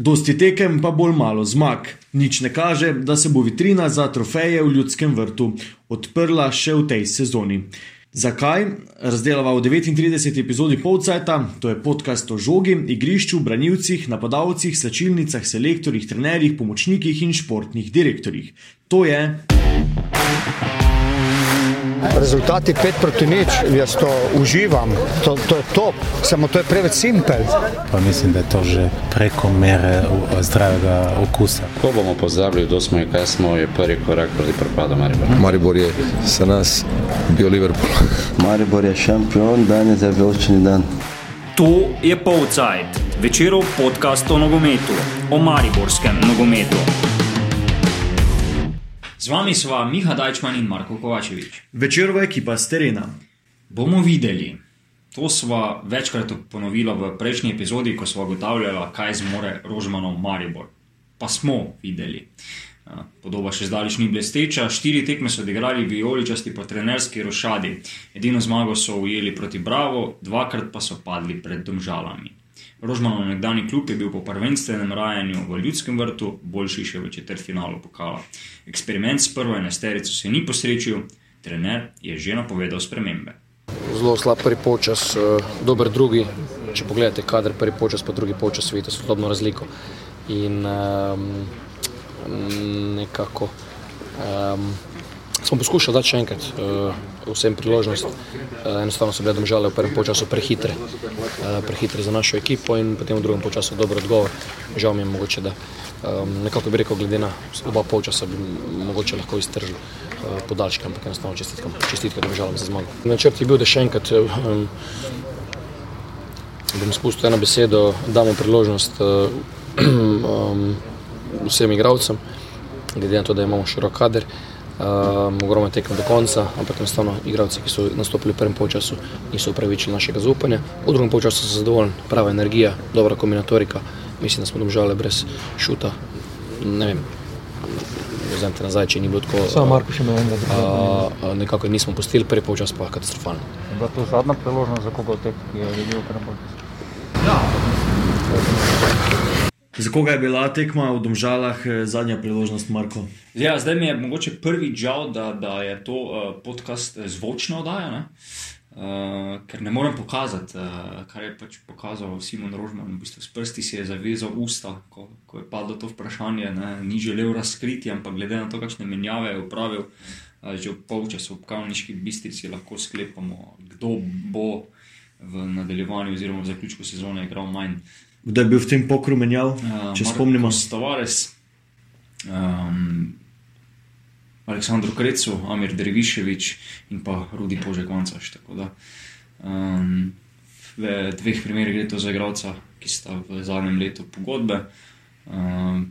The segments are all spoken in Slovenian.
Dosti tekem, pa bolj malo zmag. Nič ne kaže, da se bo vitrina za trofeje v ljudskem vrtu odprla še v tej sezoni. Zakaj? Razdelava v 39. epizodi Polcajta, to je podcast o žogi, igrišču, branilcih, napadalcih, slačilnicah, selektorjih, trenerjih, pomočnikih in športnih direktorjih. To je. Rezultati 5 proti nič, jaz to uživam, to, to je top, samo to je preveč simpel. Pa mislim, da je to že preko mere zdravega okusa. Ko bomo pozabili, kdo smo in kaj smo, je prvi korak proti propadu Maribora. Maribor je za nas bil Liverpool. Maribor je šampion, danes je velični dan. To je Polcajt, večerov podcast o nogometu, o mariborskem nogometu. Z vami sva Miha Dajčman in Marko Kovačevič. Večerova ekipa z terena. Bomo videli. To sva večkrat ponovila v prejšnji epizodi, ko sva ugotavljala, kaj zmore Rožmanov Maribor. Pa smo videli. Podoba še zdaleč ni blesteča. Štiri tekme so odigrali vijoličasti po trenerski rošadi. Edino zmago so ujeli proti Bravo, dvakrat pa so padli pred domžalami. Rožmanov nekdani klub je bil po prvenstvenem rajanju v ljudskem vrtu, boljši še v četrtfinalu pokala. Eksperiment s prvo enesterico se ni posrečil, trener je že napovedal spremembe. Zelo slab prvi počas, dober drugi. Če pogledate, kader prvi počas, pa drugi počas, vidite sodobno razliko. In um, nekako um, smo poskušali dati še enkrat uh, vsem priložnost. Uh, enostavno so bile domžale v prvem času prehitre, uh, prehitre za našo ekipo in potem v drugem času dober odgovor. Žal mi je mogoče, da um, nekako bi rekel, glede na oba polčasa bi mogoče lahko iztržili uh, podaljške, ampak enostavno čestitkam, čestitkam domžalam za zmago. Načrt je bil, da še enkrat um, bom spustil eno besedo, damo priložnost uh, um, vsem igravcem, glede na to, da imamo širok kader. Um, ogromno tekem do konca, ampak enostavno igralci, ki so nastopili v prvem polčasu, niso upravičili našega zaupanja. V drugem polčasu so zadovoljni, prava energija, dobra kombinatorika. Mislim, da smo domžale brez šuta. Ne vem, vzem te nazaj, če ni bilo tako. Samo Marko še me vem, da uh, nekako nismo pustili, prvi polčas pa katastrofalno. je bila to zadnja priložnost za koga od teh, ki je videl prvem polčasu. Za koga je bila tekma v Domžalah eh, zadnja priložnost, Marko? Ja, zdaj mi je mogoče prvi žal, da, da je to uh, podcast zvočna oddaja, uh, ker ne morem pokazati, uh, kar je pač pokazal Simon Rožman. V bistvu s prsti si je zavezal usta, ko, ko je padlo to vprašanje. Ne? Ni želel razkriti, ampak glede na to, kakšne menjave je upravil, uh, že v polčasu v Kavniški bistrici lahko sklepamo, kdo bo v nadaljevanju oziroma v zaključku sezone igral manj. Kdo je bil v tem pokru menjal, Uh, če spomnimo? Stavares, um, Aleksandru Krecu, Amir Derviševič in pa Rudi Požek Vancaš. Tako da um, v dveh primerih gre to za igralca, ki sta v zadnjem letu pogodbe, um,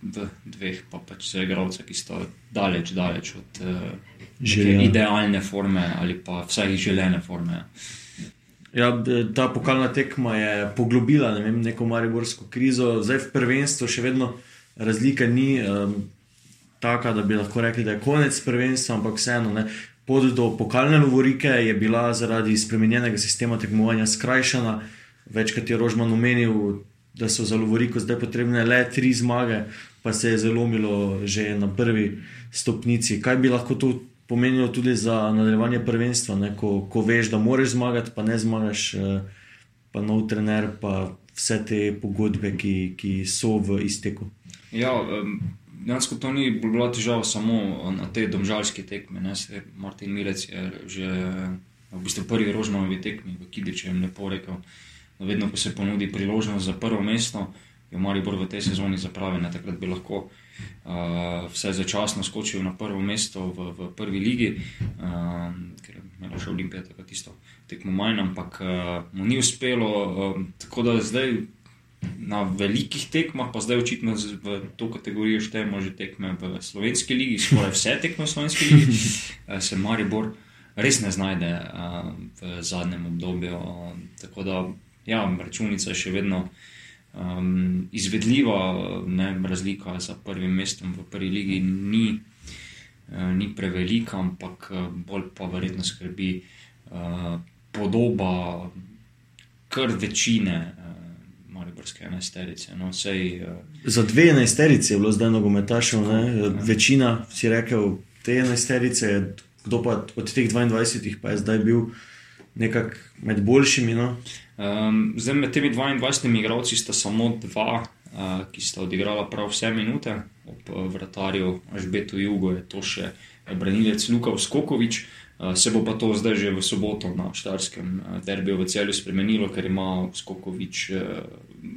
v dveh pa pač za igralca, ki sta daleč, daleč od uh, idealne forme ali pa vsaj želene forme. Ja, d- ta pokalna tekma je poglobila ne vem, neko mariborsko krizo, zdaj v prvenstvu še vedno razlika ni um, taka, da bi lahko rekli, da je konec prvenstva, ampak vseeno. Ne. Pot do pokalne lovorike je bila zaradi spremenjenega sistema tekmovanja skrajšana. Večkrat je Rožman omenil, da so za lovoriko zdaj potrebne le tri zmage, pa se je zalomilo že na prvi stopnici. Kaj bi lahko to pomenilo tudi za nadaljevanje prvenstva, ne? ko, ko veš, da moraš zmagati, pa ne zmagaš, eh, pa nov trener, pa vse te pogodbe, ki, ki so v izteku. Ja, em, dejansko to ni bila težava samo na tej domžalski tekmi. ne, saj Martin Milec je že v bistvu prvi rožmanovi tekmi v Kidiču jim lepo rekel, vedno, ko se ponudi priložnost za prvo mesto, jo Maribor v tej sezoni zapravi. Ne, takrat bi lahko uh, vse začasno skočil na prvo mesto v, v prvi ligi, uh, ker je imela še Olimpija takrat tisto tekmo manj, ampak uh, mu ni uspelo. Uh, tako da zdaj na velikih tekmah, pa zdaj očitno v to kategorijo štejemo že tekme v slovenski ligi, skoraj vse tekme v slovenski ligi, eh, se Maribor res ne znajde eh, v zadnjem obdobju. Tako da, ja, računica je še vedno um, izvedljiva, ne, razlika za prvim mestom v prvi ligi ni, eh, ni prevelika, ampak eh, bolj pa verjetno skrbi eh, podoba kar večine. enajsterice. No, sej, uh, Za dve enajsterice je bilo zdaj nogometašev, ne? večina si rekel, te enajsterice, kdo pa od teh 22 pa je zdaj bil nekako med boljšimi. No? Um, zdaj med temi 22 igralci sta samo dva, uh, ki sta odigrala prav vse minute, ob uh, vratarju Žbetu Jugo je to še branilec Luka Skokovič. Uh, se bo pa to zdaj že v soboto na Štarskem uh, derbiju v celju spremenilo, ker ima Skokovič uh,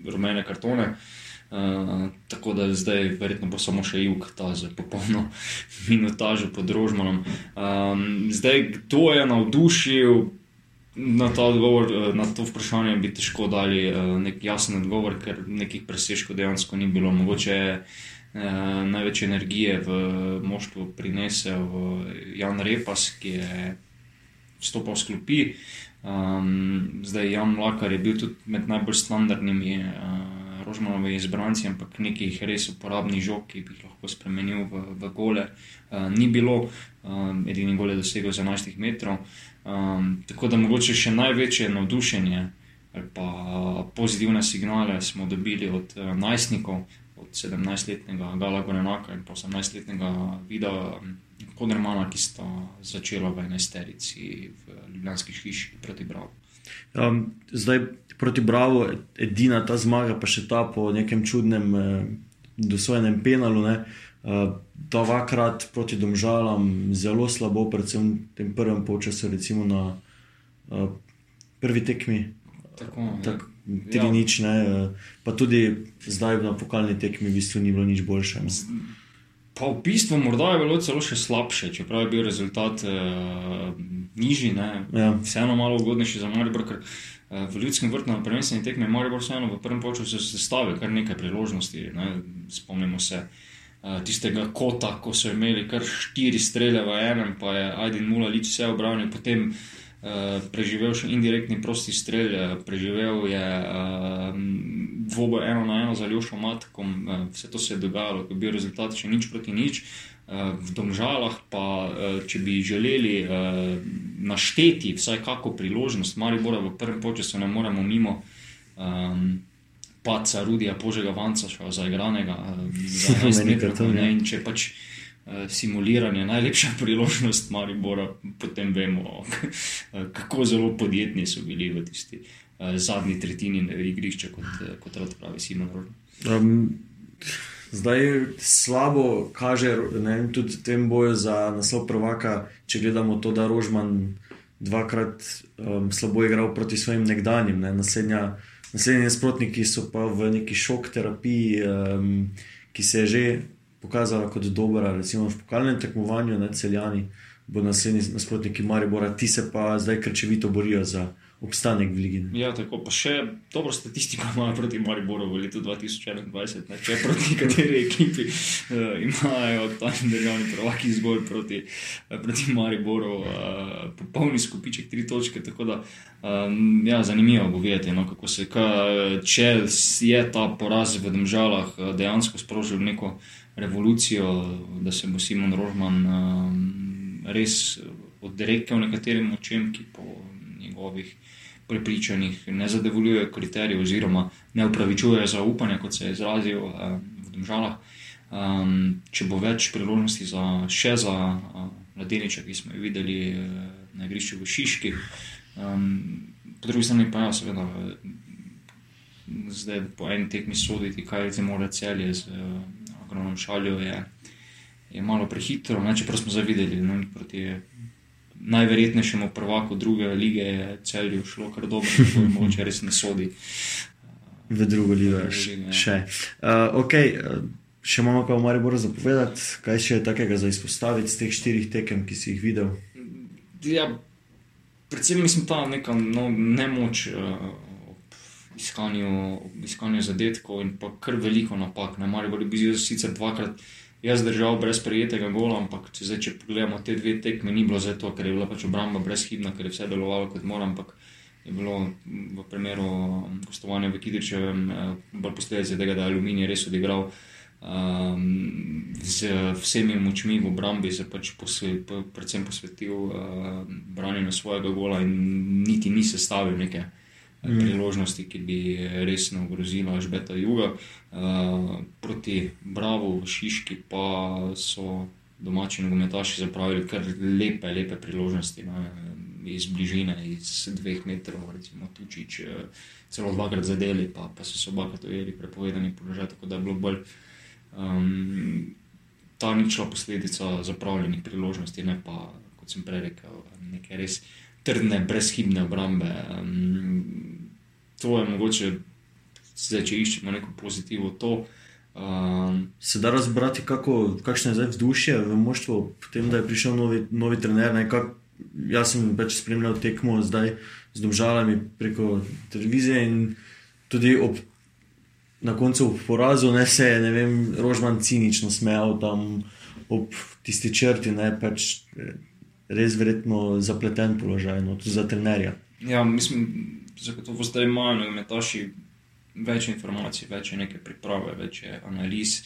rumene kartone. Uh, tako da zdaj verjetno bo samo še jug ta z popolno minutažo pod Rožmanom. Um, zdaj, kdo je navdušil, Na, odgovor, na to vprašanje bi težko dali nek jasen odgovor, ker nekih presežkov dejansko ni bilo. Mogoče je eh, največ energije v moštvu prinesel Jan Repas, ki je stopil v sklopi. Um, zdaj Jan Mlakar je bil tudi med najbolj standardnimi uh, rožmanovimi izbranci, ampak nekih res uporabnih žog, ki bi jih lahko spremenil v, v gole, uh, ni bilo. Um, edini gol je dosegel z 11 metrov. Um, tako da mogoče še največje navdušenje ali pa pozitivne signale smo dobili od uh, najstnikov, od 17-letnega Gala Gorenaka in 18-letnega Vida Kodrmana, ki sta začela v enesterici v Ljubljanski hiši proti Bravo. Um, zdaj proti Bravo, edina ta zmaga, pa še ta po nekem čudnem eh, dosojenem penalu. Ne? Uh, dvakrat proti Domžalam, zelo slabo, predvsem v tem prvem času, recimo na uh, prvi tekmi. Tako, tak, ja. nič, ne, uh, pa tudi zdaj na pokalni tekmi, v bistvu ni bilo nič boljše. Pa v bistvu morda je bilo celo še slabše, čeprav je bil rezultat uh, nižji, ja. vseeno malo ugodnejši za Maribor. Ker, uh, v ljudskem vrtu na prvenstveni tekmi je Maribor vseeno v prvem času sestavil kar nekaj priložnosti. Ne. Spomnimo se Eh, tistega kota, ko so imeli kar štiri strele v enem, pa je Aiden Mula lič vse obranil, potem uh, preživel še indirektni prosti strel, uh, preživel je uh, dvoboj eno na eno za Ljušo Matkom, uh, vse to se je dogajalo, ko je bil rezultat še nič proti nič. Uh, v domžalah pa, uh, če bi želeli uh, našteti vsaj kako priložnost, Maribora v prvem času ne moremo mimo. Um, paca Rudija Požega Vanca, še zaigranega, eh, za 20 metrov. Ne, in če pač uh, simuliranje najlepša priložnost Maribora, potem vemo, kako zelo podjetni so bili v tisti zadnji tretjini igrišča, kot, kot rad pravi Simon Rožen. Um, zdaj slabo kaže ne, tudi tem boju za naslov prvaka, če gledamo to, da Rožman dvakrat um, slabo igral proti svojim nekdanjim. Ne, naslednja, Naslednji nasprotniki so pa v neki šok terapiji, um, ki se je že pokazala kot dobra, recimo v pokalnem tekmovanju, ne celjani, bo naslednji nasprotniki Maribora, ti se pa zdaj krčevito borijo za obstanek v Ligi. Ja, tako pa še dobro statistiko imajo proti Mariboru v letu 2021, ne? če proti kateri ekipi uh, imajo tam državni prvaki zgolj proti, uh, proti Mariboru, uh, popolni skupiček, tri točke. Tako da, um, ja, zanimivo bo videti, no, kako se, ka, če je ta poraz v Demžalah dejansko sprožil neko revolucijo, da se bo Simon Rožman um, res odrekel nekaterim močem, ki po njegovih prepričanih ne zadovoljujejo kriterijev, oziroma ne upravičujejo zaupanja, kot se je izrazil uh, v državah. Um, če bo več priložnosti za še za uh, mladeniče, ki smo jih videli uh, na igrišču v Šiški, um, po drugi strani pa ja, seveda. Zdaj, po eni tekmi soditi, kaj se mora celje z uh, ogromnim šaljo, je, je malo prehitro. Čeprav smo zavideli, da no, proti najverjetnejšemu prvaku druge lige je celju šlo kar dobro, če res ne sodi. V drugo ligo še. Uh, okay. Še imamo pa v Mariboru zapovedati, kaj še je takega za izpostaviti z teh štirih tekem, ki si jih videl? Ja, predvsem mislim ta neka no, nemoč uh, ob iskanju, iskanju zadetkov in pa kar veliko napak. Ne, Maribor je bil sicer dvakrat jaz držal brez prejetega gola, ampak če, zdaj, če pogledamo te dve tekme, ni bilo zato, ker je bila pač obramba brezhibna, ker je vse delovalo kot mora, ampak je bilo v primeru um, gostovanja v Kidričevem eh, bolj posledice tega, da je Aluminij res odigral. Um, z vsemi močmi v obrambi se pač posve, predvsem posvetil uh, branjenju svojega gola in niti ni sestavil neke mm. priložnosti, ki bi resno ogrozila Žbeta Juga. Uh, proti Bravo v Šiški pa so domači nogometaši zapravili kar lepe, lepe priložnosti. Ne, iz bližine, iz dveh metrov, recimo Tučič, celo dvakrat zadeli, pa, pa so se obakrat ujeli prepovedani položaj, tako da je bilo bolj um, ta ničla posledica zapravljenih priložnosti, ne pa, kot sem prej rekel, neke res trdne, brezhibne obrambe. Um, to je mogoče, zdaj, če iščemo neko pozitivo, to. Um, se da razbrati, kako, kakšno je zdaj vzdušje v moštvu, potem da je prišel novi, novi trener. Nekak, jaz sem več spremljal tekmo zdaj z domžalami preko televizije in tudi ob, na koncu porazu ne se je, Rožman cinično smejal tam ob tisti črti, ne pač res verjetno zapleten položaj, no tudi za trenerja. Ja, mislim, zagotovo zdaj imajo nogometaši več informacij, več je neke priprave, več je analiz.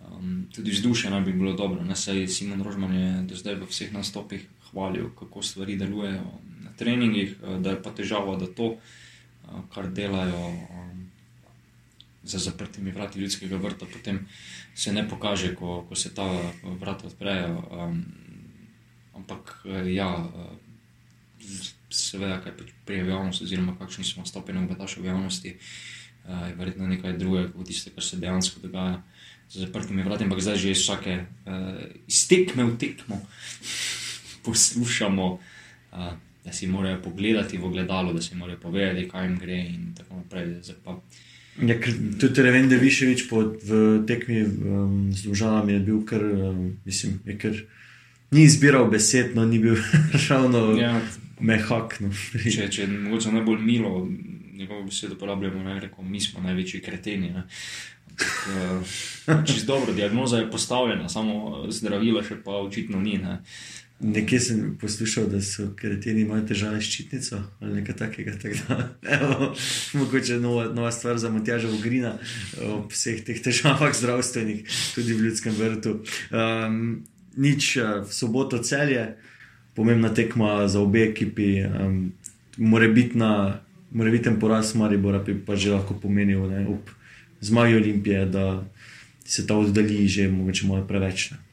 Um, tudi vzdušje naj bi bilo dobro. Ne sej Simon Rožman je do zdaj v vseh nastopih hvalil, kako stvari delujejo na treningih, eh, da je pa težava, da to, eh, kar delajo um, za zaprtimi vrati ljudskega vrta, potem se ne pokaže, ko, ko se ta vrata odprejo. Um, ampak eh, ja. Seveda, kaj pač prije v javnosti, oziroma kakšni smo stopili v javnosti, uh, uh, je verjetno nekaj drugega kot tisto, kar se dejansko dogaja za zaprtimi vrati. Ampak zdaj že iz vsake uh, iztekme v tekmo poslušamo, uh, da si morajo pogledati v gledalo, da si morajo povedati, kaj jim gre in tako naprej. Ja, tudi ne vem, da više več v tekmi um, z državami je bil, ker um, mislim, je ker ni izbiral besed, no ni bil ravno ja. mehak. No. če, če mogoče najbolj milo njegovo besedo uporabljamo, ne reko, mi smo največji kreteni. Uh, Čisto dobro, diagnoza je postavljena, samo zdravila še pa očitno ni. Ne. Nekje sem poslušal, da so kreteni imajo težave s ščitnico ali nekaj takega. Tak mogoče nova, nova stvar za Matjaža Ugrina ob vseh teh težavah zdravstvenih, tudi v ljudskem vrtu. Um, nič, v soboto celje, pomembna tekma za obe ekipi, um, more biti na morebiten poraz Maribora bi pa že lahko pomenil ne, ob zmagi Olimpije, da se ta oddalji že mogoče malo preveč. Ne.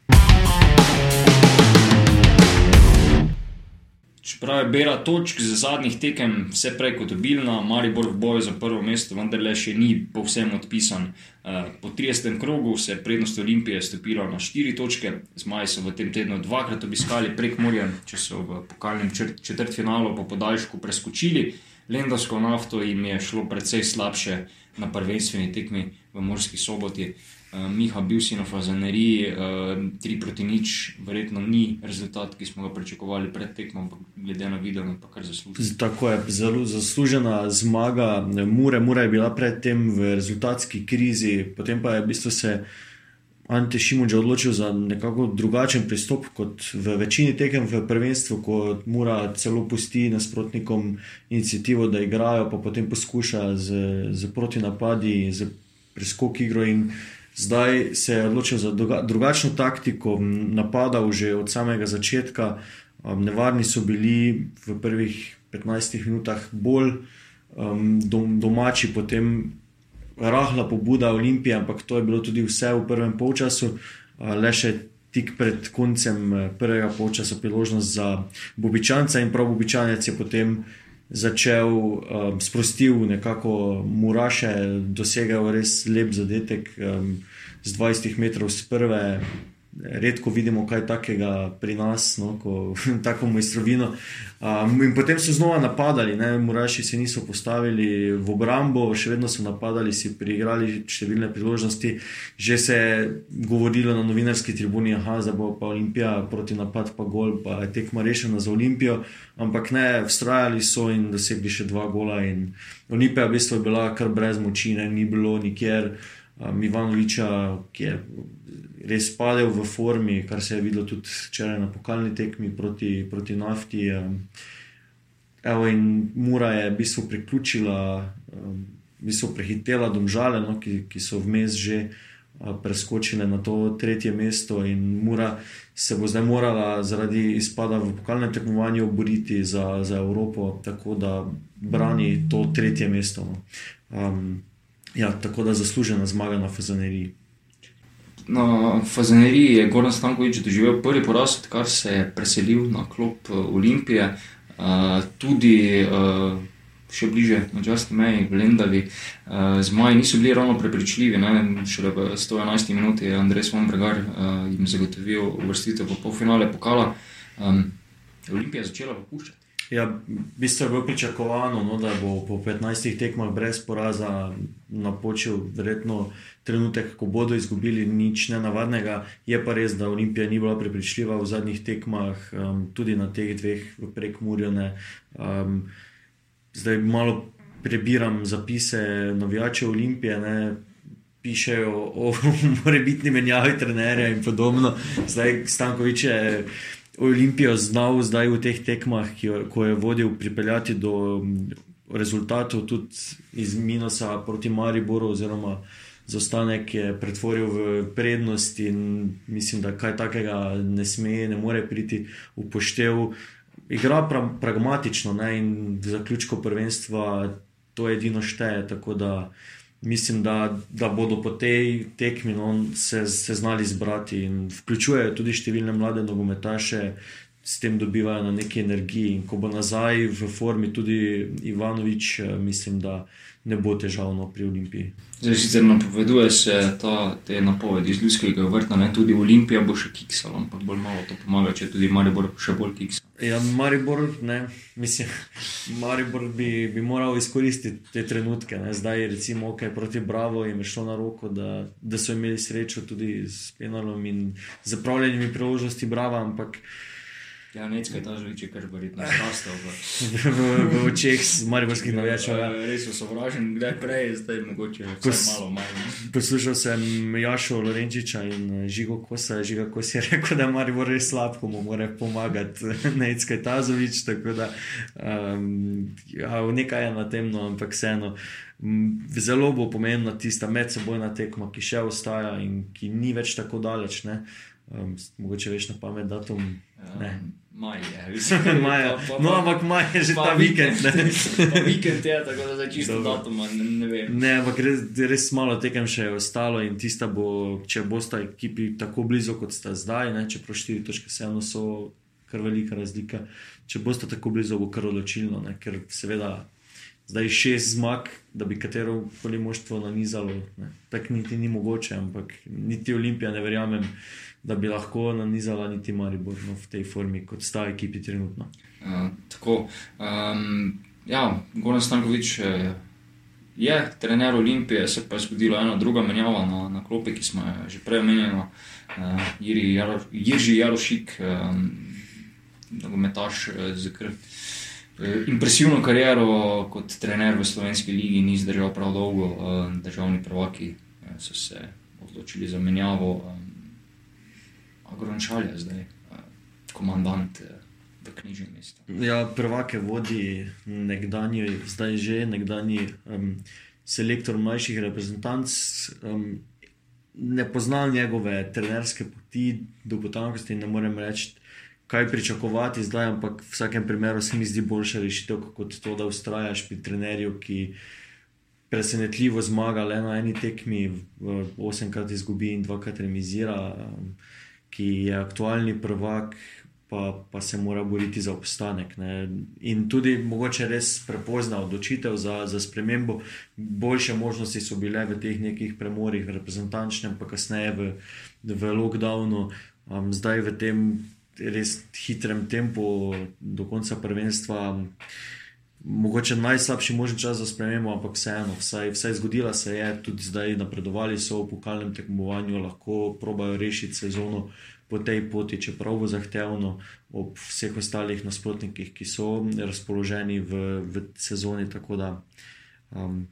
Čeprav je bera točk za zadnjih tekem vse prej kot obilna, Maribor v boju za prvo mesto vendarle še ni povsem odpisan. Eh, po 30. krogu se je prednost Olimpije stopila na 4 točke, zmaji so v tem tednu dvakrat obiskali prek morja, če so v pokalnem četrtfinalu po podaljšku preskočili. Lendovsko nafto jim je šlo precej slabše na prvenstveni tekmi v Morski soboti. Uh, Miha Bilsinov za Neri, uh, eh, 3 proti nič, verjetno ni rezultat, ki smo ga pričakovali pred tekmo, ampak glede na video, pa kar zasluženo. Tako je, zelo zaslužena zmaga. Mure, Mure je bila predtem v rezultatski krizi, potem pa je v bistvu se. Ante Šimunč je odločil za nekako drugačen pristop kot v večini tekem v prvenstvu, ko mora celo pusti nasprotnikom inicijativo, da igrajo, pa potem poskuša z, z protinapadi, z preskok igro. In zdaj se je odločil za drugačno taktiko, napadal že od samega začetka. Um, nevarni so bili v prvih 15 minutah bolj um, domači, potem rahla pobuda Olimpije, ampak to je bilo tudi vse v prvem polčasu, le še tik pred koncem eh, prvega polčasa priložnost za Bobičanca in prav Bobičanec je potem začel um, sprostil nekako Muraše, dosegel res lep zadetek um, z 20 metrov z prve redko vidimo kaj takega pri nas, no, ko, tako mojstrovino. Um, in potem so znova napadali, Muraši se niso postavili v obrambo, še vedno so napadali, si priigrali številne priložnosti. Že se je govorilo na novinarski tribuni, da bo pa Olimpija proti napad, pa gol, pa je tekma rešena za Olimpijo. Ampak ne, vztrajali so in dosegli še dva gola. Olimpija v bistvu je bila kar brez moči, ne, ni bilo nikjer. Um, Ivanoviča, ki je res padel v formi, kar se je videlo tudi včeraj na pokalni tekmi proti, proti nafti. Evo, in Mura je v bistvu priključila, v bistvu prehitela domžale, no, ki, ki so vmes že preskočile na to tretje mesto in Mura se bo zdaj morala zaradi izpada v pokalnem tekmovanju boriti za, za Evropo, tako da brani to tretje mesto. No. Um, ja, tako da zaslužena zmaga na Fazaneriji. Na Fazaneriji je Goran Stankovič doživel prvi poraz, odkar se je preselil na klop Olimpije. Uh, tudi uh, še bliže mačarski meji, v Lendavi. Zmaji niso bili ravno prepričljivi, ne? šele v 111 minuti je Andrej Svompregar uh, jim zagotovil uvrstitev v polfinale pokala. Olimpija je začela popuščati. Ja, v bistvu je bilo pričakovano, no, da bo po 15 tekmah brez poraza napočil verjetno trenutek, ko bodo izgubili nič nenavadnega. Je pa res, da Olimpija ni bila prepričljiva v zadnjih tekmah, um, tudi na teh dveh prek Murjane. Um, zdaj malo prebiram zapise novijačev Olimpije. Ne, Pišejo o morebitni menjavi trenerja in podobno. Zdaj, Stankovič je Olimpijo znal zdaj v teh tekmah, jo, ko je vodil, pripeljati do rezultatov, tudi iz minusa proti Mariboru, oziroma zaostanek je pretvoril v prednost. Mislim, da kaj takega ne sme, ne more priti v poštev igra pra, pragmatično ne, in v zaključku prvenstva to edino šteje. Tako da mislim, da, da bodo po tej tekmi no, se, se znali zbrati in vključujejo tudi številne mlade nogometaše. S tem dobivajo na neki energiji, in ko bo nazaj v formi tudi Ivanovič, mislim, da ne bo težavno pri Olimpiji. Zdaj, sicer napoveduje se ta, te napovedi iz Ljudskega vrta, ne tudi Olimpija bo še kiksala, ampak bolj malo to pomaga, če tudi Maribor še bolj kiksala. Ja, Maribor, ne, mislim, Maribor bi, bi moral izkoristiti te trenutke. Ne. Zdaj, recimo, kaj proti Bravo jim je šlo na roko, da, da so imeli srečo tudi s penalom in zapravljenimi priložnosti Brava, ampak. Ja, nekaj ta že kar verjetno rastel. v očeh z mariborskih navijačev. Ja. Res so sovražni, kdaj prej, zdaj mogoče Kos, malo manj. Poslušal sem Jašo Lorenčiča in eh, Žigo Kosa, Žiga Kos je rekel, da Maribor res slab, ko mu more pomagati Necka Tazovič, tako da um, ja, nekaj je na tem, no, ampak vseeno. Zelo bo pomembna tista medsebojna tekma, ki še ostaja in ki ni več tako daleč. Ne? Um, mogoče veš na pamet datum. Um, maj je, mislim, maja. No, ampak maj je že ta vikend. vikend je, tako da zdaj čisto datum, ne, ne vem. Ne, ampak res, res malo tekem še je ostalo in tista bo, če bosta ekipi tako blizu, kot sta zdaj, ne, če proštiri točke, vseeno so kar velika razlika. Če bosta tako blizu, bo kar odločilno, ne, ker seveda. Zdaj je šest zmag, da bi katero koli moštvo nanizalo. Tako niti ni mogoče, ampak niti Olimpija ne verjamem da bi lahko nanizala niti Maribor no, v tej formi, kot sta ekipi trenutno. Uh, tako. Um, ja, Goran Stankovič je trener Olimpije, se pa je zgodila ena druga menjava na, na klopi, ki smo jo že prej omenjali. Uh, Jirži Jarošik, nogometaš um, z kr. Impresivno kariero kot trener v slovenski ligi ni zdržal prav dolgo, državni prvaki so se odločili za menjavo. Agrončal je zdaj, komandant v knjižnem mestu. Ja, prvake vodi nekdanji, zdaj že nekdanji um, selektor mlajših reprezentanc. Um, ne poznam njegove trenerske poti do potankosti in ne morem reči, kaj pričakovati zdaj, ampak v vsakem primeru se mi zdi boljša rešitev, kot to, da ustrajaš pri trenerju, ki. Presenetljivo zmaga le na eni tekmi, osemkrat izgubi in dvakrat remizira. Um, ki je aktualni prvak, pa, pa se mora boriti za obstanek. Ne. In tudi mogoče res prepozna odločitev za, za spremembo. Boljše možnosti so bile v teh nekih premorih, v reprezentančnem, pa kasneje v, v lockdownu, um, zdaj v tem res hitrem tempu do konca prvenstva. Mogoče najslabši možen čas za spremembo, ampak vseeno, vsaj, vsaj zgodila se je, tudi zdaj napredovali so v pokalnem tekmovanju, lahko probajo rešiti sezono po tej poti, čeprav bo zahtevno ob vseh ostalih nasprotnikih, ki so razpoloženi v, v sezoni. Tako da um,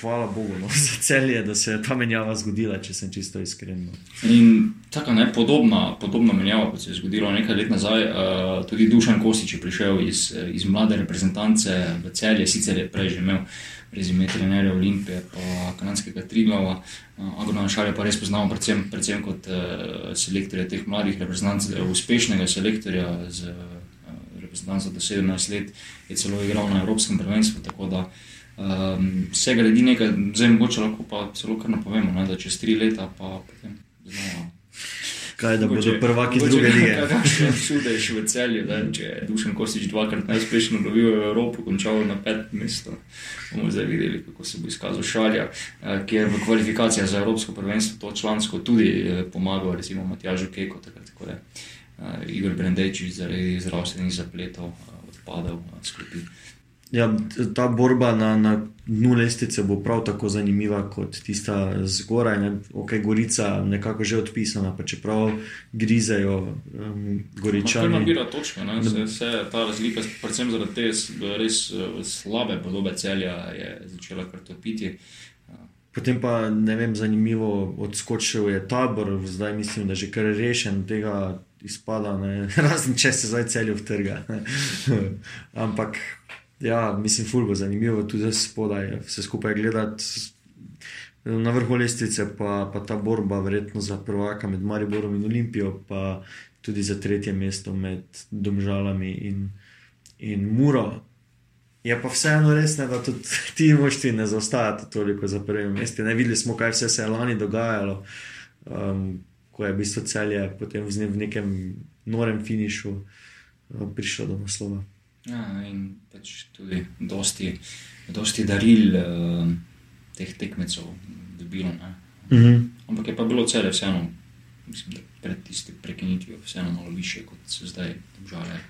hvala Bogu no, za celje, da se je ta menjava zgodila, če sem čisto iskren. No. In tako ne, podobna, podobna menjava, kot se je zgodila nekaj let nazaj, uh, tudi Dušan Kosič je prišel iz, iz mlade reprezentance v celje, sicer je prej že imel rezime trenerja Olimpije, pa kanadskega Triglava. Agona Šalja pa res poznamo predvsem, predvsem kot uh, selektorja teh mladih reprezentantov, uspešnega selektorja z uh, reprezentanco do 17 let, je celo igral na Evropskem prvenstvu. Tako da um, vse gredi nekaj, zdaj mogoče lahko pa celo kar napovemo, ne, da čez tri leta pa potem znova. Kaj, da bodo prvaki iz druge lige. Čudež še v celju, da če je Dušan Kostič dvakrat najuspešnejši lovil v Evropo, končal na pet mesto. Bomo zdaj videli, kako se bo izkazal Šalja, eh, ki je v kvalifikacijah za Evropsko prvenstvo to člansko tudi eh, pomagal, recimo Matjažu Keko, takrat ko je uh, Igor Brendejčič zaradi zdravstvenih zapletov odpadel uh, skupaj. Ja, ta borba na, na dnu lestvice bo prav tako zanimiva kot tista zgoraj. Ne? Ok, Gorica nekako že odpisana, pa čeprav grizejo um, Goričani. To nabira točke, vse, ta razlika, predvsem zaradi te res slabe podobe celja, je začela kar topiti. Potem pa ne vem, zanimivo, odskočil je tabor, zdaj mislim, da je že kar rešen tega izpada, razen če se zdaj celju vtrga. Ampak Ja, mislim, ful bo zanimivo tudi spodaj vse skupaj gledati. Na vrhu lestvice pa, pa ta borba, verjetno za prvaka med Mariborom in Olimpijo, pa tudi za tretje mesto med Domžalami in, in Muro. Je pa vseeno res, ne, da tudi ti moštvi ne zaostajate toliko za prvim mestom. Ne videli smo, kaj vse se je lani dogajalo, um, ko je v bistvu celje potem v nekem norem finišu um, prišlo do naslova. Ja, in pač tudi dosti, dosti daril uh, teh tekmecev dobilo. Uh mhm. -huh. Ampak je pa bilo cele vseeno, mislim, da pred tistim prekinitvijo, vseeno malo više kot se zdaj obžale.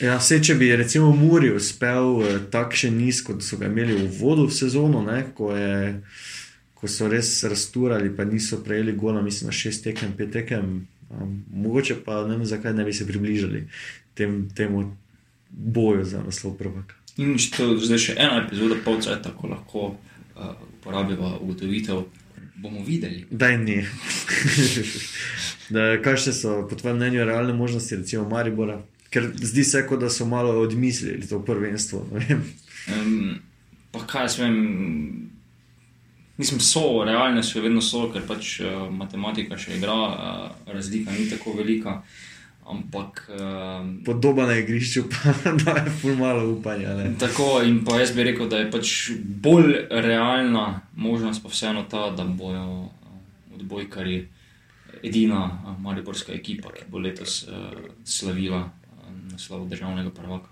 Ja, vse, če bi recimo Muri uspel eh, takšen niz, kot so ga imeli v vodu v sezono, ne, ko, je, ko so res rasturali, pa niso prejeli gola, mislim, na šest tekem, pet tekem, um, mogoče pa ne vem, zakaj ne bi se približali tem, temu boju za naslov prvaka. In če to zdaj še ena epizoda, pol cajt tako lahko uh, uporabimo ugotovitev, bomo videli. Da je ni. Kaj še so po tvojem mnenju realne možnosti, recimo Maribora? Ker zdi se, kot da so malo odmislili to prvenstvo. Um, pa kaj jaz vem. Mislim, so realne, še vedno so, ker pač uh, matematika še igra, uh, razlika ni tako velika. Uh, Ampak. Um, Podoba na igrišču, pa da je pol malo upanja. Ne? Tako in pa jaz bi rekel, da je pač bolj realna možnost, pa vseeno ta, da bojo uh, odbojkari edina uh, mariborska ekipa, ki bo letos uh, slavila uh, naslov državnega prvaka.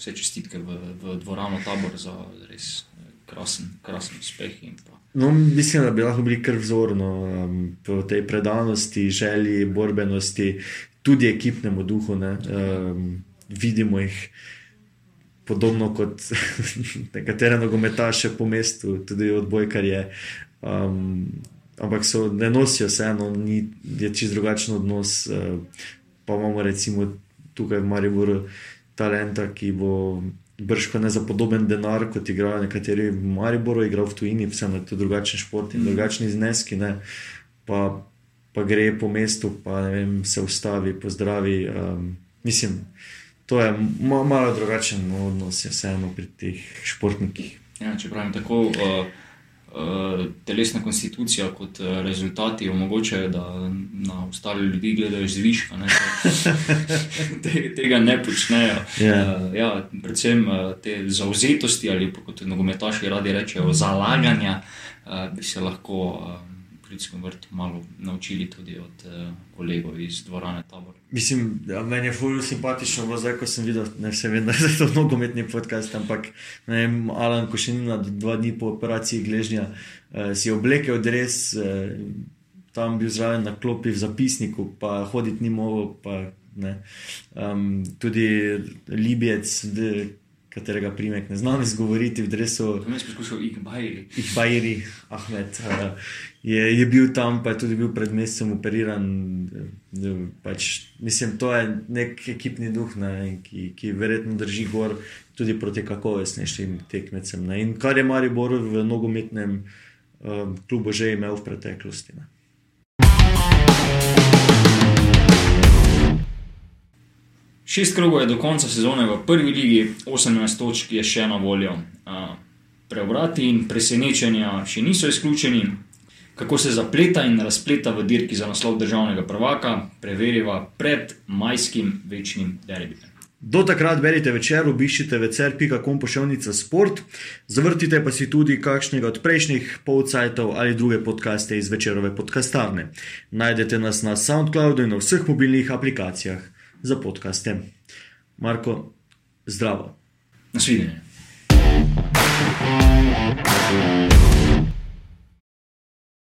Vse čestitke v, v dvorano tabor za res krasen, krasen uspeh. No, mislim, da bi lahko bili kar vzorno um, po tej predanosti, želji, borbenosti, tudi ekipnemu duhu. Um, vidimo jih podobno kot nekatere nogometaše po mestu, tudi odbojkarje. Um, ampak so, ne nosijo vseeno, ni čist drugačen odnos. Uh, pa imamo recimo tukaj v Mariboru talenta, ki bo. Brško ne za podoben denar, kot igrajo nekateri v Mariboru, igrajo v tujini, vseeno je to drugačen šport in mm. drugačni zneski. Ne. Pa pa gre po mestu, pa vem, se ustavi, pozdravi. Um, mislim, to je malo drugačen odnos, vseeno pri teh športnikih. Ja, če pravim tako, uh, uh, telesna konstitucija kot uh, rezultati omogočajo, da na ostale ljudi gledajo zviška. Ne, te, tega ne počnejo. Yeah. Ja. Uh, ja, predvsem uh, te zauzetosti ali kot nogometaši radi rečejo, zalaganja uh, bi se lahko. Uh, Ljudskem vrtu malo naučili tudi od uh, kolegov iz dvorane Tabor. Mislim, ja, meni je fully simpatično, bo zdaj, ko sem videl, ne vem, vem da je to nogometni podcast, ampak ne vem, Alan Košenina, dva dni po operaciji gležnja, uh, si oblekel res, uh, tam bil zraven na klopi v zapisniku, pa hoditi ni mogel, pa ne. Um, tudi Libijec, katerega primek ne znam izgovoriti v dresu. To je poskušal Igbajri. Igbajri, Ahmed. Uh, je, je bil tam, pa je tudi bil pred mesecem operiran. Pač, mislim, to je nek ekipni duh, ne, ki, ki verjetno drži gor tudi proti kakovostnejšim tekmecem. Ne. In kar je Maribor v nogometnem um, klubu že imel v preteklosti. Ne. Šest krogov je do konca sezone v prvi ligi, 18 točk je še na voljo. preobrati in presenečenja še niso izključeni. Kako se zapleta in razpleta v dirki za naslov državnega prvaka, preveriva pred majskim večnim derbijem. Do takrat berite večer, obiščite večer.com pošiljnica sport, zavrtite pa si tudi kakšnega od prejšnjih polcajtov ali druge podcaste iz večerove podcastarne. Najdete nas na SoundCloudu in na vseh mobilnih aplikacijah za podkaste. Marko, zdravo. Nasvidenje.